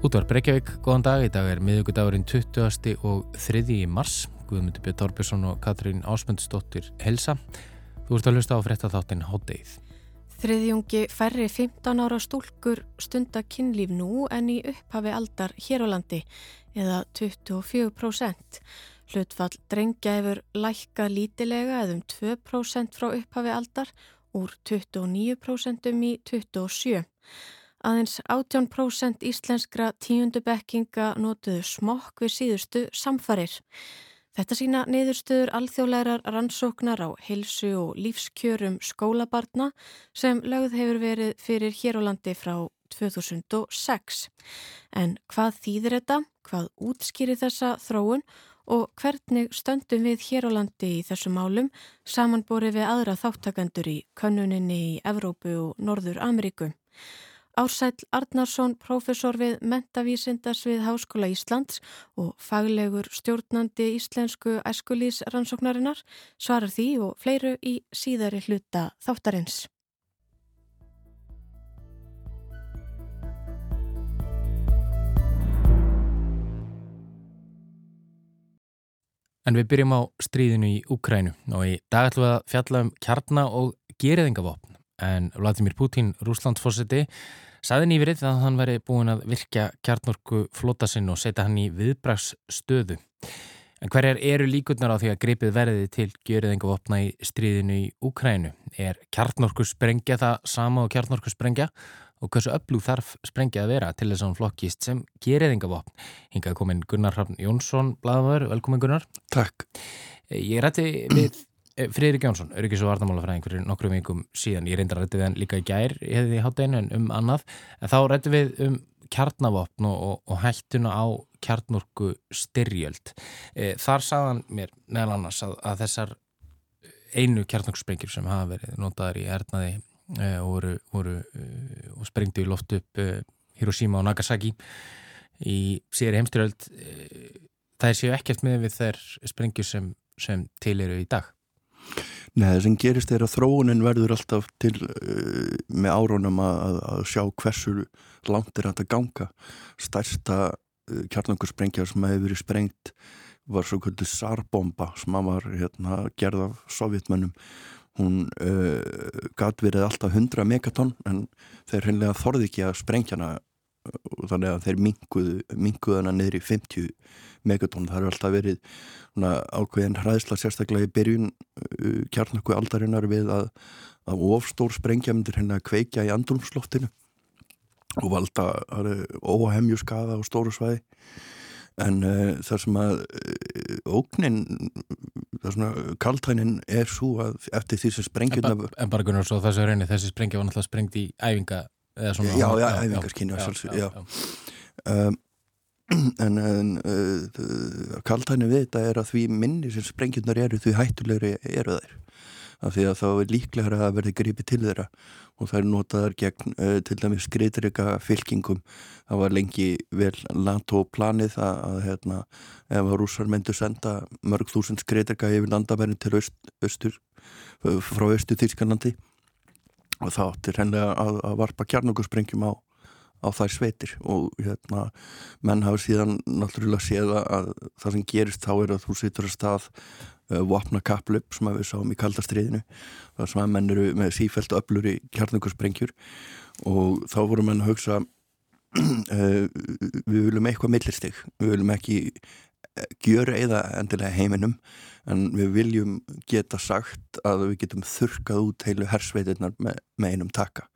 Útvar Breykjavík, góðan dag. Í dag er miðugudagurinn 20. og 3. mars. Guðmundur Björn Torbjörnsson og Katrín Ásmundsdóttir helsa. Þú ert að hlusta á frétta þáttinn Hátdeið. Þriðjungi færri 15 ára stúlkur stunda kynlíf nú en í upphafi aldar hér á landi eða 24%. Hlutfall drengja hefur lækkað lítilega eða um 2% frá upphafi aldar úr 29% í 27%. Aðeins 18% íslenskra tíundubekkinga notuðu smokk við síðustu samfarir. Þetta sína niðurstöður alþjóðlegar rannsóknar á heilsu og lífskjörum skólabarna sem lögð hefur verið fyrir Hérólandi frá 2006. En hvað þýðir þetta? Hvað útskýri þessa þróun? Og hvernig stöndum við Hérólandi í þessu málum samanborið við aðra þáttakandur í könnuninni í Evrópu og Norður Ameríku? Ársæl Arnarsson, profesor við mentavísindas við Háskóla Íslands og faglegur stjórnandi íslensku æskulísrannsóknarinnar svarar því og fleiru í síðari hluta þáttarins. En við byrjum á stríðinu í Ukrænu og í dag ætlum við að fjalla um kjarna og geriðingavopn en Vladimir Putin, Rúslandsfósiti, saði nýverið að hann veri búin að virkja kjarnorku flótasinn og setja hann í viðbrags En hverjar eru líkurnar á því að gripið verði til gjöriðingu opna í stríðinu í Úkrænu? Er kjarnorku sprengja það sama og kjarnorku sprengja? Og hversu öflug þarf sprengja að vera til þess að hann flokkist sem geriðingu opn? Hingað komin Gunnar Hrafn Jónsson, bladamöður, velkomin Gunnar. Takk. Ég rætti við Friðrik Jónsson, öryggis og vartamálafræðing fyrir nokkrum vikum síðan, ég reyndar að rætti við hann líka í gær hefði í hátteginu en um annað. En þá rætti við um kjarnavopn og, og, og hættuna á kjarnorku styrjöld e, þar sagðan mér meðal annars að, að þessar einu kjarnorksprengjur sem hafa verið notaður í ernaði e, og, voru, voru, e, og sprengdu í loft upp Hiroshima og Nagasaki í síðri heimstyrjöld það er séu ekkert með við þær sprengjur sem, sem til eru í dag Nei, það sem gerist er að þróunin verður alltaf til uh, með árónum að, að sjá hversu langt er þetta ganga. Stærsta uh, kjarnangursprengja sem hefur verið sprengt var svo kvöldu Sarbomba sem var hérna, gerð af sovjetmönnum. Hún uh, gæti verið alltaf 100 megatonn en þeir hennilega þorði ekki að sprengja hana og þannig að þeir minguðu hana niður í 50 megatonn. Það hefur alltaf verið ákveðin hræðsla sérstaklega í byrjun uh, kjarnakku aldarinnar við að, að ofstór sprengja myndir henni að kveikja í andrumsloftinu og valda óhemju skada á stóru svæði. En uh, það sem að uh, ógnin það svona kaltænin er svo að eftir því sem sprengjuna En, en bara Gunnar, svo þessu reyni, þessi sprengja var náttúrulega sprengt í æfinga svona, Já, já, æfingaskynja. Um, en, en uh, kaltæni við þetta er að því minni sem sprengjunar eru því hættulegri eru þær. Af því að þá er líklega að verði gripið til þeirra. Og það er notaðar gegn uh, til dæmis skriðrika fylkingum. Það var lengi vel NATO planið að, að hérna, ef rússar myndu senda mörg þúsund skriðrika yfir landamærin til öst, östur frá östu Þýrskanlandi og þá áttir henni að, að varpa kjarnokursprengjum á á þær sveitir og hérna menn hafa síðan náttúrulega séð að það sem gerist þá er að þú situr að stað uh, vopna kaplup sem við sáum í kaldastriðinu þar sem að menn eru með sífælt öflur í kjarnungarsprengjur og þá voru menn að hugsa uh, við viljum eitthvað millistig, við viljum ekki uh, gjöra eða endilega heiminum en við viljum geta sagt að við getum þurkað út heilu hersveitirnar með, með einum taka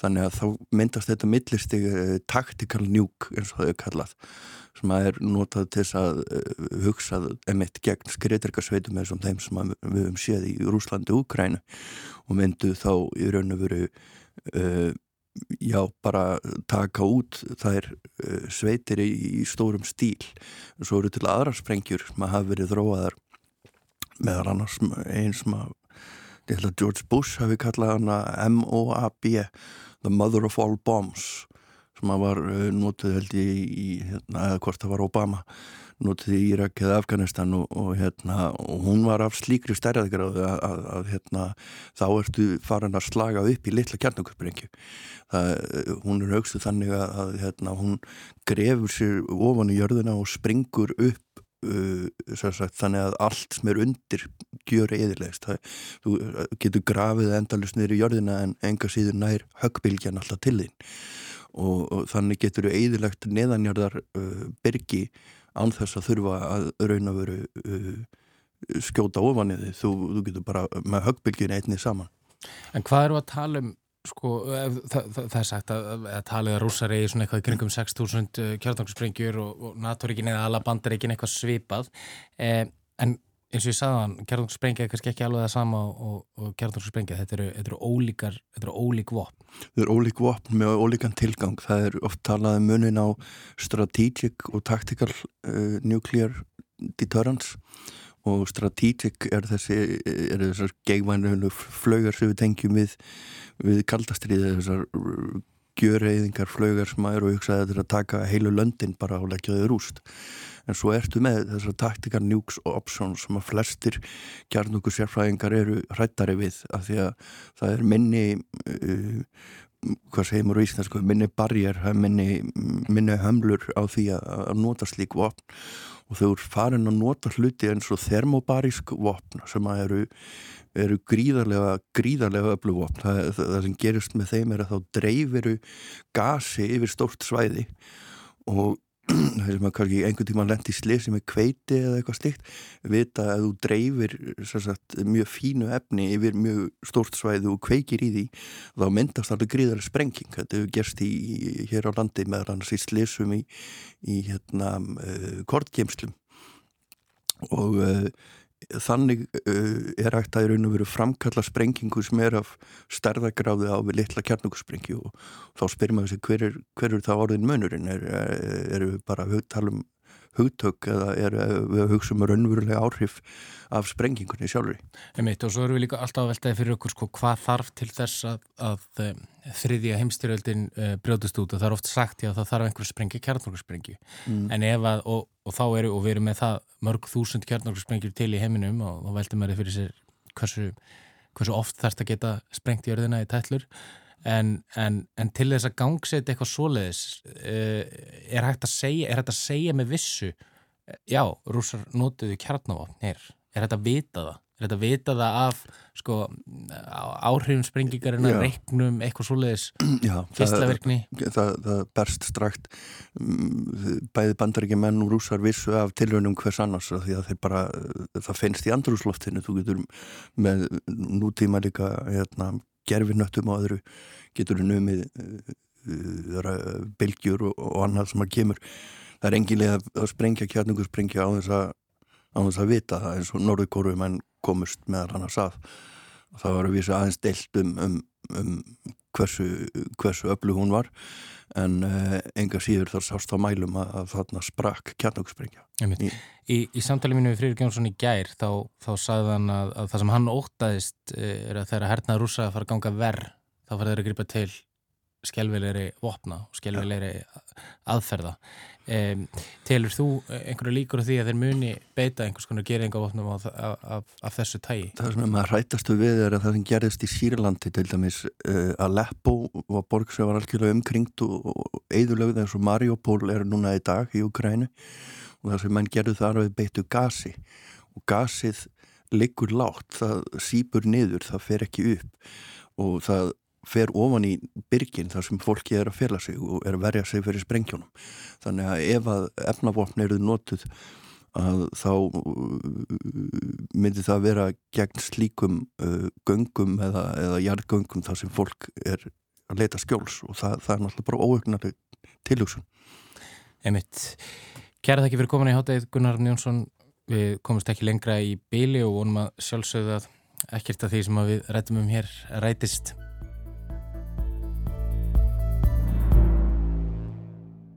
þannig að þá myndast þetta millistig uh, tactical nuke eins og það er kallað sem að er notað til þess að uh, hugsa emitt gegn skriðdergarsveitum eins og þeim sem við höfum séð í Rúslandi og Ukrænu og myndu þá í raun og veru uh, já, bara taka út þær sveitir í, í stórum stíl. Og svo eru til aðra sprengjur sem að hafa verið þróaðar meðal annars eins sem að George Bush hafi kallað hana M.O.A.B the mother of all bombs sem að var uh, notuð held ég í, hérna, eða hvort það var Obama notuð í Írak eða Afganistan og, og, hérna, og hún var af slíkri stærðagráðu að, að, að hérna, þá ertu farin að slaga upp í litla kjarnakursprengju. Hún er aukstuð þannig að, að hérna, hún grefur sér ofan í jörðuna og springur upp sagt, þannig að allt sem er undir gjör eðilegst. Þú getur grafið endalust niður í jörðina en enga síður nær höggbylgjan alltaf til þín og, og þannig getur þú eðilegt neðanjarðar uh, byrgi án þess að þurfa að raun að veru uh, skjóta ofan í því, þú, þú getur bara með höggbylgin einni saman. En hvað eru að tala um, sko, það, það, er sagt að, að talið að rússar í svona eitthvað kringum 6.000 kjartangsprengjur og, og NATO-ríkin eða alla bandaríkin eitthvað svipað, eh, en eins og ég sagði hann, kjartangssprengja er kannski ekki alveg það sama og, og kjartangssprengja, þetta eru, eru ólíkar, þetta eru ólík vopn. Þetta eru ólík vopn með ólíkan tilgang, það er oft talað um munin á strategic og tactical uh, nuclear deterrence og strategic er þessi, er þessar geigvænu flögar sem við tengjum við, við kaldastriði, þessar gjöreiðingar flögar eru og hugsaði að þetta að taka heilu löndin bara og leggja þau rúst. En svo ertu með þessar taktikar nukes og options sem að flestir kjarnungu sérfræðingar eru hrættari við af því að það er minni uh, hvað segir mér á íslensku minni barjar, minni, minni hömlur á því að, nota slík vopn og þau eru farin að nota hluti eins og thermobarísk vopn sem eru eru gríðarlega, gríðarlega öflugvopn. Það, það, það sem gerist með þeim er að þá dreifir gasi yfir stórt svæði og sem að kannski einhvern tíma lendi í slisi með kveiti eða eitthvað slikt vita að þú dreifir sagt, mjög fínu efni yfir mjög stórt svæði og kveikir í því þá myndast alveg gríðarlega sprenging. Þetta hefur gerst í, hér á landi með annars í slisum í, í hérna, uh, kortgeimslum og uh, þannig uh, er hægt að í raun og veru framkalla sprengingu sem er af stærðagráði á við litla kjarnungusprengju og þá spyrir maður sig hver er, hver er það orðin munurinn? Er, er við bara að tala um hugtök eða er við að hugsa um raunverulega áhrif af sprengingunni sjálfur Einmitt, og svo erum við líka alltaf að veltaði fyrir okkur sko, hvað þarf til þess að, að um, þriðja heimstyrjöldin uh, brjóðust út? Og það er oft sagt já það þarf einhver sprengi kjarnungussprengi mm. en ef að og, og þá eru, og við erum með það mörg þúsund kjarnarsprengjur til í heiminum og þá veldur maður fyrir sér hversu, hversu oft þarfst að geta sprengt í örðina í tællur en, en, en til þess að gangseta eitthvað svoleiðis uh, er hægt að segja, er hægt að segja með vissu já, rúsar notuðu hér, er hægt að vita það? Er þetta vitað af sko, áhrifum sprengingarinn reiknum eitthvað svoleiðis fyrstlaverkni? Það, það, það berst strakt. Mm, bæði bandaríkja menn og rúsar vissu af tilvönum hvers annars því að bara, það finnst í andrúsloftinu þú getur með nútíma líka hérna, gerfinöttum og öðru getur numið uh, bylgjur og, og annað sem að kemur. Það er engilega að sprengja kjarningu sprengja á þess að á þess að vita það eins og Norðurkóru menn komust meðal hann að. Sað og það var að vísa aðeins deilt um, um, um hversu, hversu öllu hún var en uh, enga síður þar sást á mælum að, að þarna sprakk kjarnökksprengja í, í, í samtali mínu við Frýður Gjónsson í gær þá, þá sagði hann að, að það sem hann ótaðist eh, er að þeirra hernaður rúsa að fara að ganga verð þá fara þeirra að gripa til skjálfilegri vopna og skjálfilegri aðferða. Um, telur þú einhverju líkur því að þeir muni beita einhvers konar geringavopnum af, af, af þessu tægi? Það sem maður rætastu við er að það sem gerist í Sýrlandi til dæmis uh, Aleppo var borg sem var algjörlega umkringt og, og eðurlögð eins og Mariupol er núna í dag í Ukrænu og það sem mann gerðu þar við beitu gasi og gasið liggur látt, það sípur niður, það fer ekki upp. Og það fer ofan í byrgin þar sem fólki er að fela sig og er að verja sig fyrir sprengjónum. Þannig að ef að efnavopn eruð notuð að þá uh, myndi það vera gegn slíkum uh, göngum eða, eða jarðgöngum þar sem fólk er að leita skjóls og það, það er náttúrulega bara óögnarlega tilhugsun. Emitt. Kæra þakki fyrir komin í hátæðið Gunnar Njónsson. Við komumst ekki lengra í beili og vonum að sjálfsögða ekkert af því sem við rættum um hér rætist.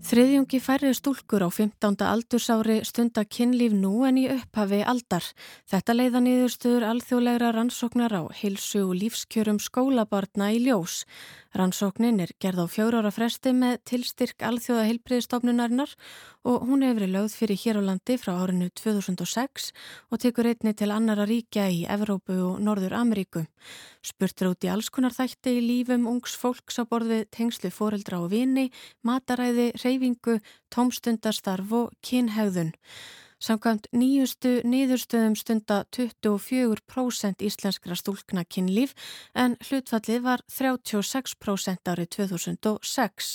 Þriðjungi færri stúlkur á 15. aldursári stunda kynlíf nú en í upphafi aldar. Þetta leiða niðurstöður alþjóðlegra rannsóknar á heilsu og lífskjörum skólabarna í ljós. Rannsóknin er gerð á fjórára fresti með tilstyrk alþjóða heilbriðstofnunarinnar og hún hefur verið lögð fyrir hér á landi frá árinu 2006 og tekur einni til annara ríkja í Evrópu og Norður Ameríku. Spurtur út í alls konar þætti í lífum ungs fólks á borði tengslu foreldra og vini, mataræði, reyfingu, tómstundastarf og kynhegðun. Samkvæmt nýjustu niðurstöðum stunda 24% íslenskra stúlkna kynlíf en hlutfallið var 36% árið 2006.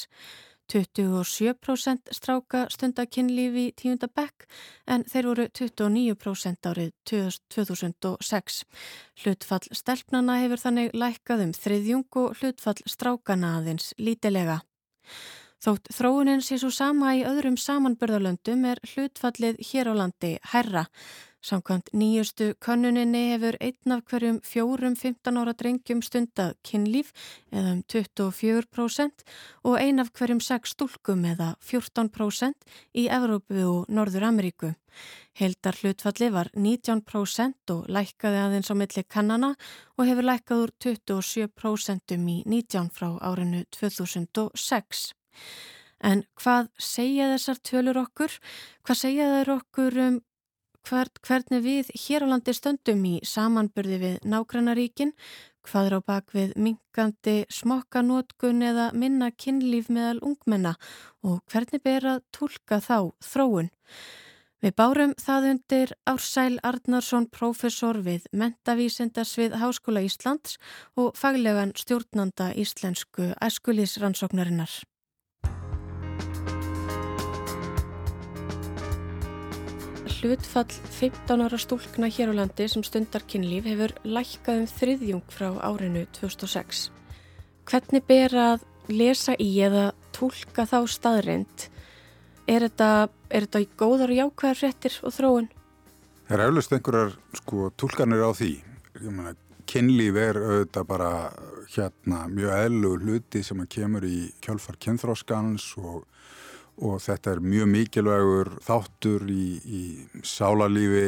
27% stráka stunda kynlíf í tíunda bekk en þeir voru 29% árið 2006. Hlutfall stelpnana hefur þannig lækkað um þriðjung og hlutfall strákana aðeins lítilega. Þótt þróunin sé svo sama í öðrum samanbörðalöndum er hlutfallið hér á landi herra. Samkvæmt nýjustu konnuninni hefur einn af hverjum fjórum 15 ára drengjum stundað kynlíf eða um 24% og ein af hverjum 6 stúlkum eða 14% í Evrópu og Norður Ameríku. Heldar hlutfalli var 19% og lækkaði aðeins á milli kannana og hefur lækkað úr 27% í 19 frá árinu 2006. En hvað segja þessar tölur okkur? Hvað segja þær okkur um hver, hvernig við hér á landi stöndum í samanbyrði við nágrannaríkin? Hvað er á bakvið minkandi smokkanótkun eða minna kynlíf meðal ungmenna og hvernig ber að tólka þá þróun? Við bárum það undir Ársæl Arnarsson, profesor við Mentavísindasvið Háskóla Íslands og faglegan stjórnanda íslensku æskulísrannsóknarinnar. Hlutfall 15 ára stúlkna hér á landi sem stundar kynlíf hefur lækkað um þriðjung frá árinu 2006. Hvernig ber að lesa í eða tólka þá staðrind? Er þetta, er þetta í góðar og jákvæðar frettir og þróun? Það er eflust einhverjar sko, tólkanir á því. Mena, kynlíf er auðvitað bara hérna, mjög eðlu hluti sem kemur í kjálfar kynþróskans og og þetta er mjög mikilvægur þáttur í, í sálarlífi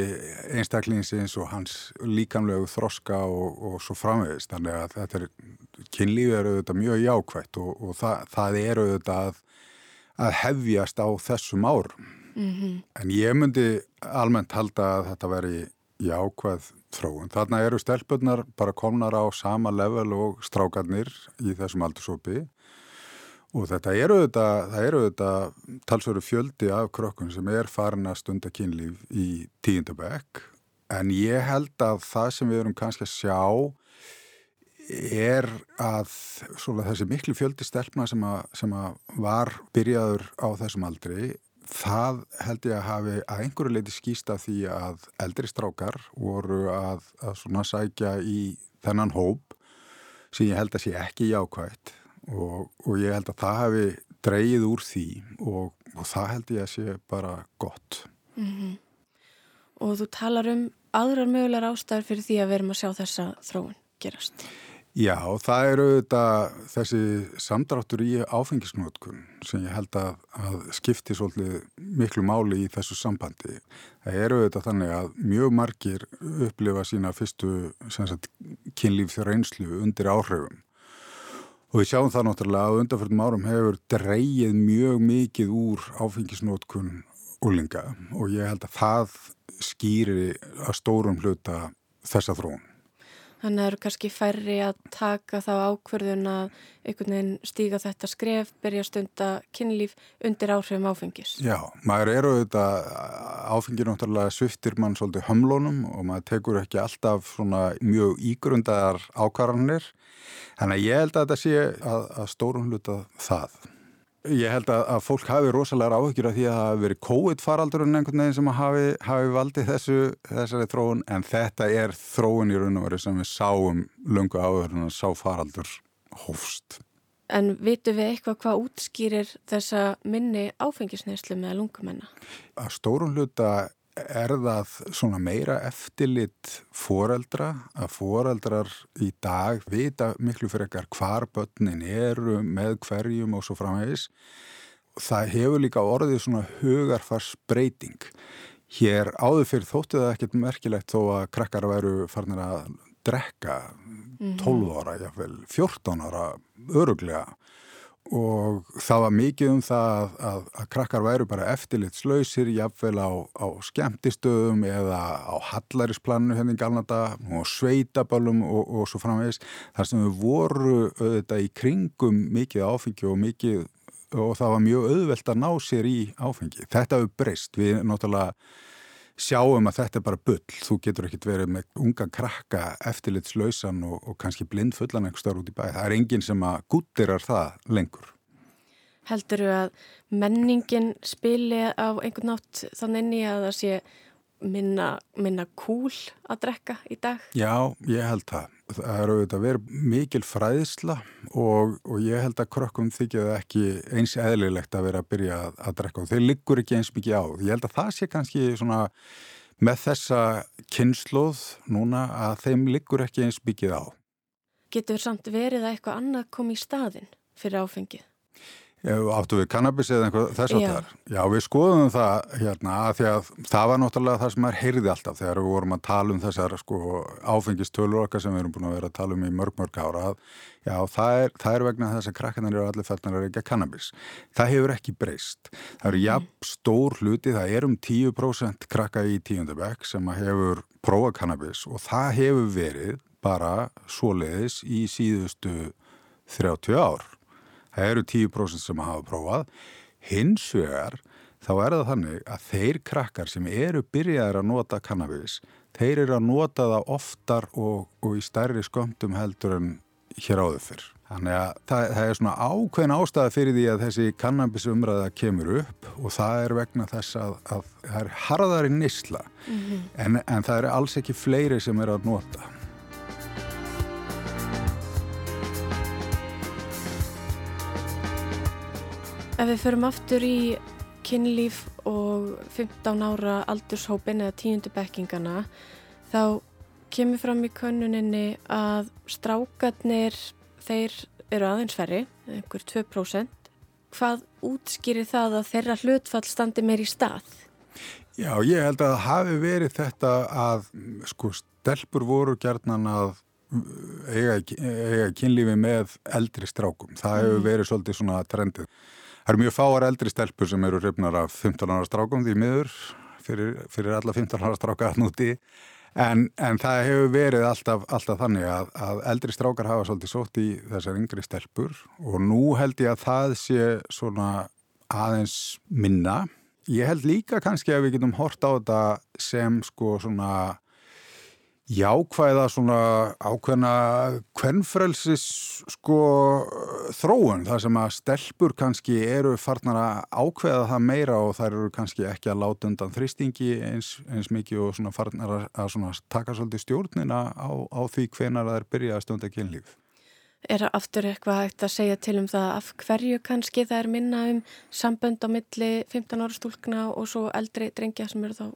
einstaklingsins og hans líkamlegu þroska og, og svo framvegist. Þannig að þetta er, kynlífi er auðvitað mjög jákvægt og, og það, það er auðvitað að, að hefjast á þessum árum. Mm -hmm. En ég myndi almennt halda að þetta veri jákvæð þróun. Þarna eru stelpunar bara komnar á sama level og strákarnir í þessum aldursópi Og þetta eru auðvitað talsveru fjöldi af krökkun sem er farin að stunda kynlíf í tíundabæk en ég held að það sem við erum kannski að sjá er að þessi miklu fjöldi stelpna sem, að, sem að var byrjaður á þessum aldri það held ég að hafi að einhverju leiti skýsta því að eldri strákar voru að, að svona sækja í þennan hóp sem ég held að sé ekki jákvægt og, og ég held að það hefði dreyið úr því og, og það held ég að sé bara gott. Mm -hmm. Og þú talar um aðrar mögulegar ástæður fyrir því að verum að sjá þessa þróun gerast. Já, það eru auðvitað þessi samdráttur í áfengisnótkun sem ég held að, að skipti svolítið miklu máli í þessu sambandi. Það eru auðvitað þannig að mjög margir upplifa sína fyrstu kynlíf reynslu undir áhrifum Og við sjáum það náttúrulega að undanfjörðum árum hefur dreyið mjög mikið úr áfengisnótkun úlinga og ég held að það skýri að stórum hluta þessa þróun. Þannig að það eru kannski færri að taka þá ákverðun að einhvern veginn stíga þetta skref, byrja stunda kynlíf undir áhrifum áfengis. Já, maður eru auðvitað áfengir náttúrulega sviftir mann svolítið hömlónum og maður tekur ekki alltaf svona mjög ígrundar ákvarðanir. Þannig að ég held að þetta sé að, að stórun hluta það. Ég held að, að fólk hafi rosalega áhugir af því að það hafi verið COVID-faraldurinn einhvern veginn sem hafi, hafi valdið þessu, þessari þróun en þetta er þróun í raun og veru sem við sáum lunga áður en að sá faraldur hófst. En vitu við eitthvað hvað útskýrir þessa minni áfengisneislu með lungumenna? Að stórun hluta er það svona meira eftirlit foreldra að foreldrar í dag vita miklu fyrir ekkar hvar börnin eru með hverjum og svo framhegis það hefur líka orðið svona hugarfars breyting hér áður fyrir þóttu það ekkert merkilegt þó að krakkar væru farnir að drekka 12 ára, jáfnvel 14 ára öruglega og það var mikið um það að, að, að krakkar væru bara eftirlitslausir jafnvel á, á skemmtistöðum eða á hallarisplanu henni hérna galnata og sveitaballum og, og svo framvegis þar sem við voru auðvitað í kringum mikið áfengi og mikið og það var mjög auðvelt að ná sér í áfengi. Þetta hefur breyst, við náttúrulega sjáum að þetta er bara bull, þú getur ekkert verið með unga krakka eftirlitslausan og, og kannski blindfullan einhver starf út í bæ. Það er enginn sem að guttirar það lengur. Heldur þú að menningin spili á einhvern nátt þannig að það sé minna, minna kúl að drekka í dag? Já, ég held það það eru auðvitað verið mikil fræðisla og, og ég held að krökkum þykjaði ekki eins eðlilegt að vera að byrja að, að drekka og þeir liggur ekki eins mikið á. Ég held að það sé kannski svona með þessa kynnslóð núna að þeim liggur ekki eins mikið á. Getur samt verið að eitthvað annað kom í staðin fyrir áfengið? Áttu við kannabis eða einhver þess að það er? Já, við skoðum það hérna að því að það var náttúrulega það sem er heyrði alltaf þegar við vorum að tala um þessar sko, áfengistölur okkar sem við erum búin að vera að tala um í mörg mörg ára að já, það er, það er vegna þess að krakkarnar eru allir fellnar að reykja kannabis. Það hefur ekki breyst. Það eru jafn stór hluti, það er um 10% krakka í tíundabæk sem hefur prófað kannabis og það hefur verið bara svoleiðis í síðustu 30 ár það eru 10% sem hafa prófað hins vegar þá er það þannig að þeir krakkar sem eru byrjaðir að nota kannabis þeir eru að nota það oftar og, og í stærri skömmtum heldur en hér áður fyrr. Þannig að það, það er svona ákveðin ástæða fyrir því að þessi kannabisumræða kemur upp og það er vegna þess að, að það er harðari nýsla mm -hmm. en, en það er alls ekki fleiri sem er að nota. Ef við förum aftur í kynlíf og 15 ára aldurshópin eða tíundubekkingarna þá kemur fram í könnuninni að strákarnir þeir eru aðeins ferri, einhver 2%. Hvað útskýrir það að þeirra hlutfall standi meir í stað? Já, ég held að hafi verið þetta að sko stelpur voru gerðnan að eiga, eiga kynlífi með eldri strákum. Það hefur mm. verið svolítið svona trendið. Það eru mjög fáar eldri stelpur sem eru hrifnar af 15 ára strákum því miður fyrir, fyrir alla 15 ára stráka að núti en, en það hefur verið alltaf, alltaf þannig að, að eldri strákar hafa svolítið sótt í þessar yngri stelpur og nú held ég að það sé svona aðeins minna. Ég held líka kannski að við getum hort á þetta sem sko svona jákvæða svona ákveðna kvennfrelsis sko þróun þar sem að stelpur kannski eru farnar að ákveða það meira og þær eru kannski ekki að láta undan þristingi eins, eins mikið og svona farnar að, svona taka svolítið stjórnina á, á því hvenar það er byrjað að stunda kynlíf. Er það aftur eitthvað hægt að segja til um það af hverju kannski það er minna um sambönd á milli 15 ára stúlkna og svo eldri drengja sem eru þá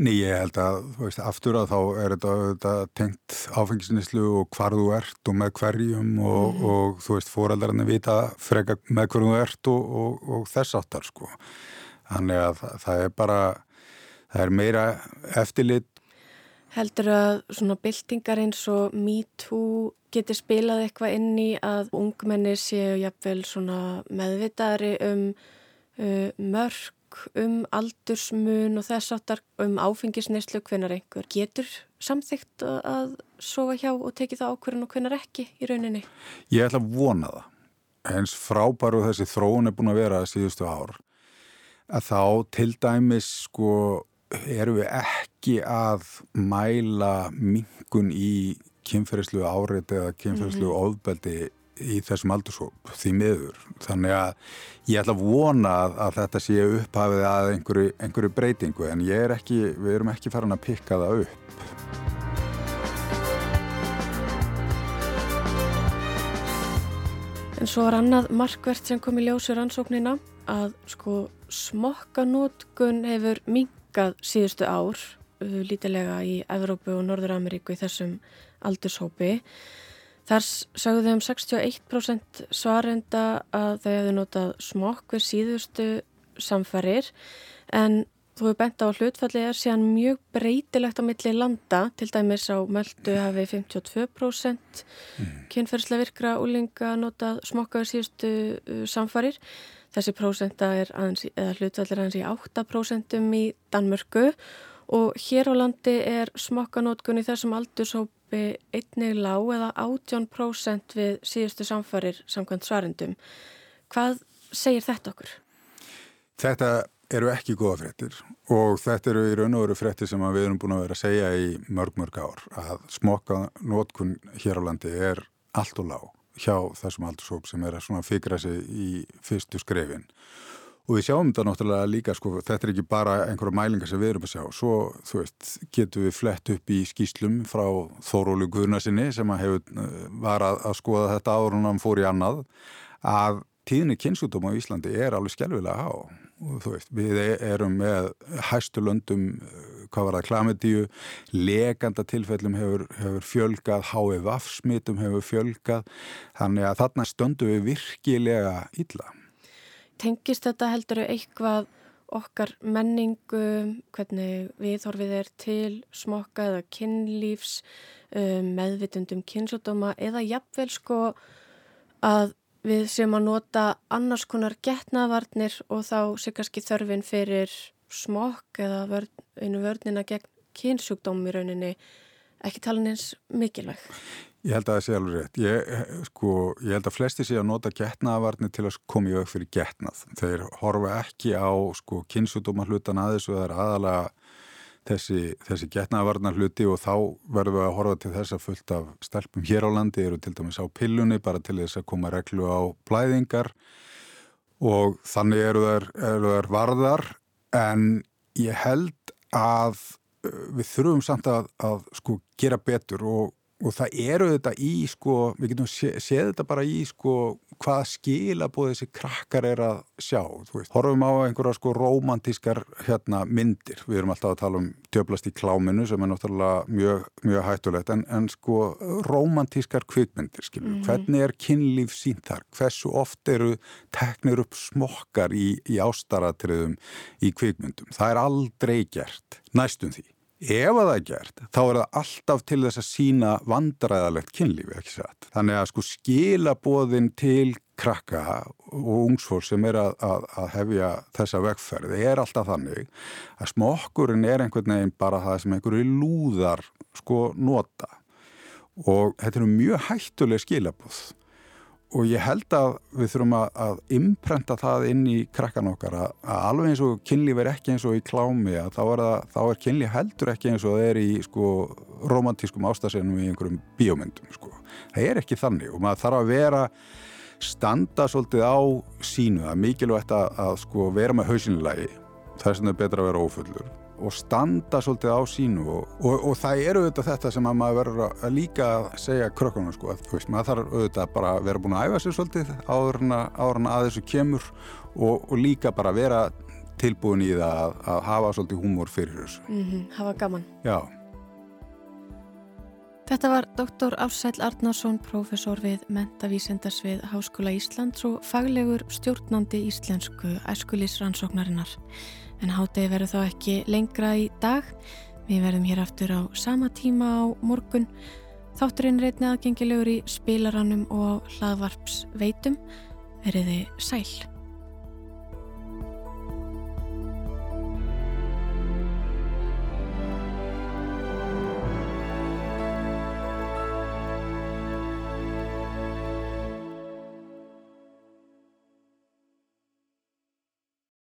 Ný, ég held að, þú veist, aftur að þá er þetta, þetta tengt áfengisnislu og hvar þú ert og með hverjum og, mm. og, og þú veist, fóraldarinn vita freka með hverjum þú ert og, og þess áttar, sko. Þannig að það, það er bara, það er meira eftirlit. Heldur að svona byltingar eins og MeToo geti spilað eitthvað inn í að ungmenni séu jafnvel svona meðvitaðri um uh, mörg um aldursmun og þess aftar um áfengisneislu hvenar einhver getur samþygt að sofa hjá og tekið það ákverðin og hvenar ekki í rauninni? Ég ætla að vona það. Hens frábæru þessi þróun er búin að vera síðustu ár að þá til dæmis sko eru við ekki að mæla mingun í kynferðislu árið eða kynferðislu mm -hmm. ofbeldi í þessum aldurshóp því miður. Þannig að ég ætla að vona að, að þetta sé upphafið að einhverju, einhverju breytingu en er ekki, við erum ekki farin að pikka það upp. En svo var annað markvert sem kom í ljósur ansóknina að sko smokkanótkun hefur minkað síðustu ár lítilega í Evrópu og Norður-Ameríku í þessum aldurshópi Þar sagðu um 61% svarenda að þau hefðu notað smokk við síðustu samfarir en þú hefur bent á að hlutfalli er síðan mjög breytilegt á milli landa, til dæmis á Möldu hafi 52% mm. kynferðslega virkra úlinga notað smokkaður síðustu uh, samfarir. Þessi prósenta er aðeins, eða hlutfalli er aðeins í 8% í Danmörku og hér á landi er smokkanótkun í þessum aldurshópi einnig lág eða 18% við síðustu samfarir samkvæmt svarendum. Hvað segir þetta okkur? Þetta eru ekki góða frettir og þetta eru í raun og veru frettir sem við erum búin að vera að segja í mörg mörg ár að smokka nótkun hér á landi er allt og lág hjá þessum aldursóp sem er að fikra sig í fyrstu skrefin og við sjáum þetta náttúrulega líka sko, þetta er ekki bara einhverja mælingar sem við erum að sjá svo, þú veist, getum við flett upp í skýslum frá Þórólu Guðnarsinni sem að hefur, eh, var að, að skoða þetta og hann fór í annað að tíðinni kynnsjúdóma á Íslandi er alveg skjálfilega há Veist, við erum með hæstu löndum, hvað var það, klamidíu, leganda tilfellum hefur, hefur fjölgað, HVF smitum hefur fjölgað, þannig að þarna stöndu við virkilega illa. Tengist þetta heldur eitthvað okkar menningu, hvernig viðhorfið er til smokka eða kynlífs, um, meðvitundum kynnsjóttoma eða jafnvel sko að við sem að nota annars konar getnavarnir og þá sé kannski þörfin fyrir smokk eða vörn, einu vörnina gegn kynsjúkdóm í rauninni ekki talin eins mikilvæg. Ég held að það sé alveg rétt. Ég, sko, ég held að flesti sé að nota getnavarnir til að koma í auk fyrir getnað. Þeir horfa ekki á sko, kynsjúkdóma hlutan aðeins og það er aðalega þessi, þessi getnavarnar hluti og þá verðum við að horfa til þess að fullt af stelpum hér á landi eru til dæmis á pillunni bara til þess að koma reglu á blæðingar og þannig eru þær, eru þær varðar en ég held að uh, við þurfum samt að, að sko gera betur og og það eru þetta í sko, við getum sé, séð þetta bara í sko hvað skilabóð þessi krakkar er að sjá, þú veist, horfum á einhverja sko romantískar hérna myndir, við erum alltaf að tala um djöblast í kláminu sem er náttúrulega mjög, mjög hættulegt, en, en sko romantískar kvikmyndir, skilur, mm. -hmm. hvernig er kynlíf sínt þar, hversu oft eru teknir upp smokkar í, í ástaratriðum í kvikmyndum, það er aldrei gert, næstum því Ef að það er gert, þá er það alltaf til þess að sína vandræðalegt kynlífi, ekki satt. Þannig að sko skilabóðin til krakka og ungsfólk sem er að, að, að hefja þessa vegferði er alltaf þannig að smokkurinn er einhvern veginn bara það sem einhverju lúðar sko nota og þetta eru mjög hættuleg skilabóð og ég held að við þurfum að, að imprenta það inn í krakkan okkar að, að alveg eins og kynlíf er ekki eins og í klámi að þá er, að, er kynlíf heldur ekki eins og það er í sko romantískum ástasenum í einhverjum bíómyndum sko. það er ekki þannig og maður þarf að vera standa svolítið á sínu. Það er mikilvægt að sko vera með hausinlegi það er sem er betra að vera ófullur og standa svolítið á sínu og, og, og það eru auðvitað þetta sem að maður verður að líka segja krökkunum sko, að, veist, maður þarf auðvitað bara að vera búin að æfa sér svolítið áður en að þessu kemur og, og líka bara vera tilbúin í það að, að hafa svolítið húmor fyrir þessu. Mm -hmm, hafa gaman. Já. Þetta var doktor Ársæl Arnarsson, professor við Mentavísendars við Háskóla Íslands og faglegur stjórnandi íslensku æskulisrannsóknarinnar en hátegi verður þá ekki lengra í dag. Við verðum hér aftur á sama tíma á morgun. Þátturinn reytni aðgengilegur í spilarannum og hlaðvarps veitum. Verðiði sæl.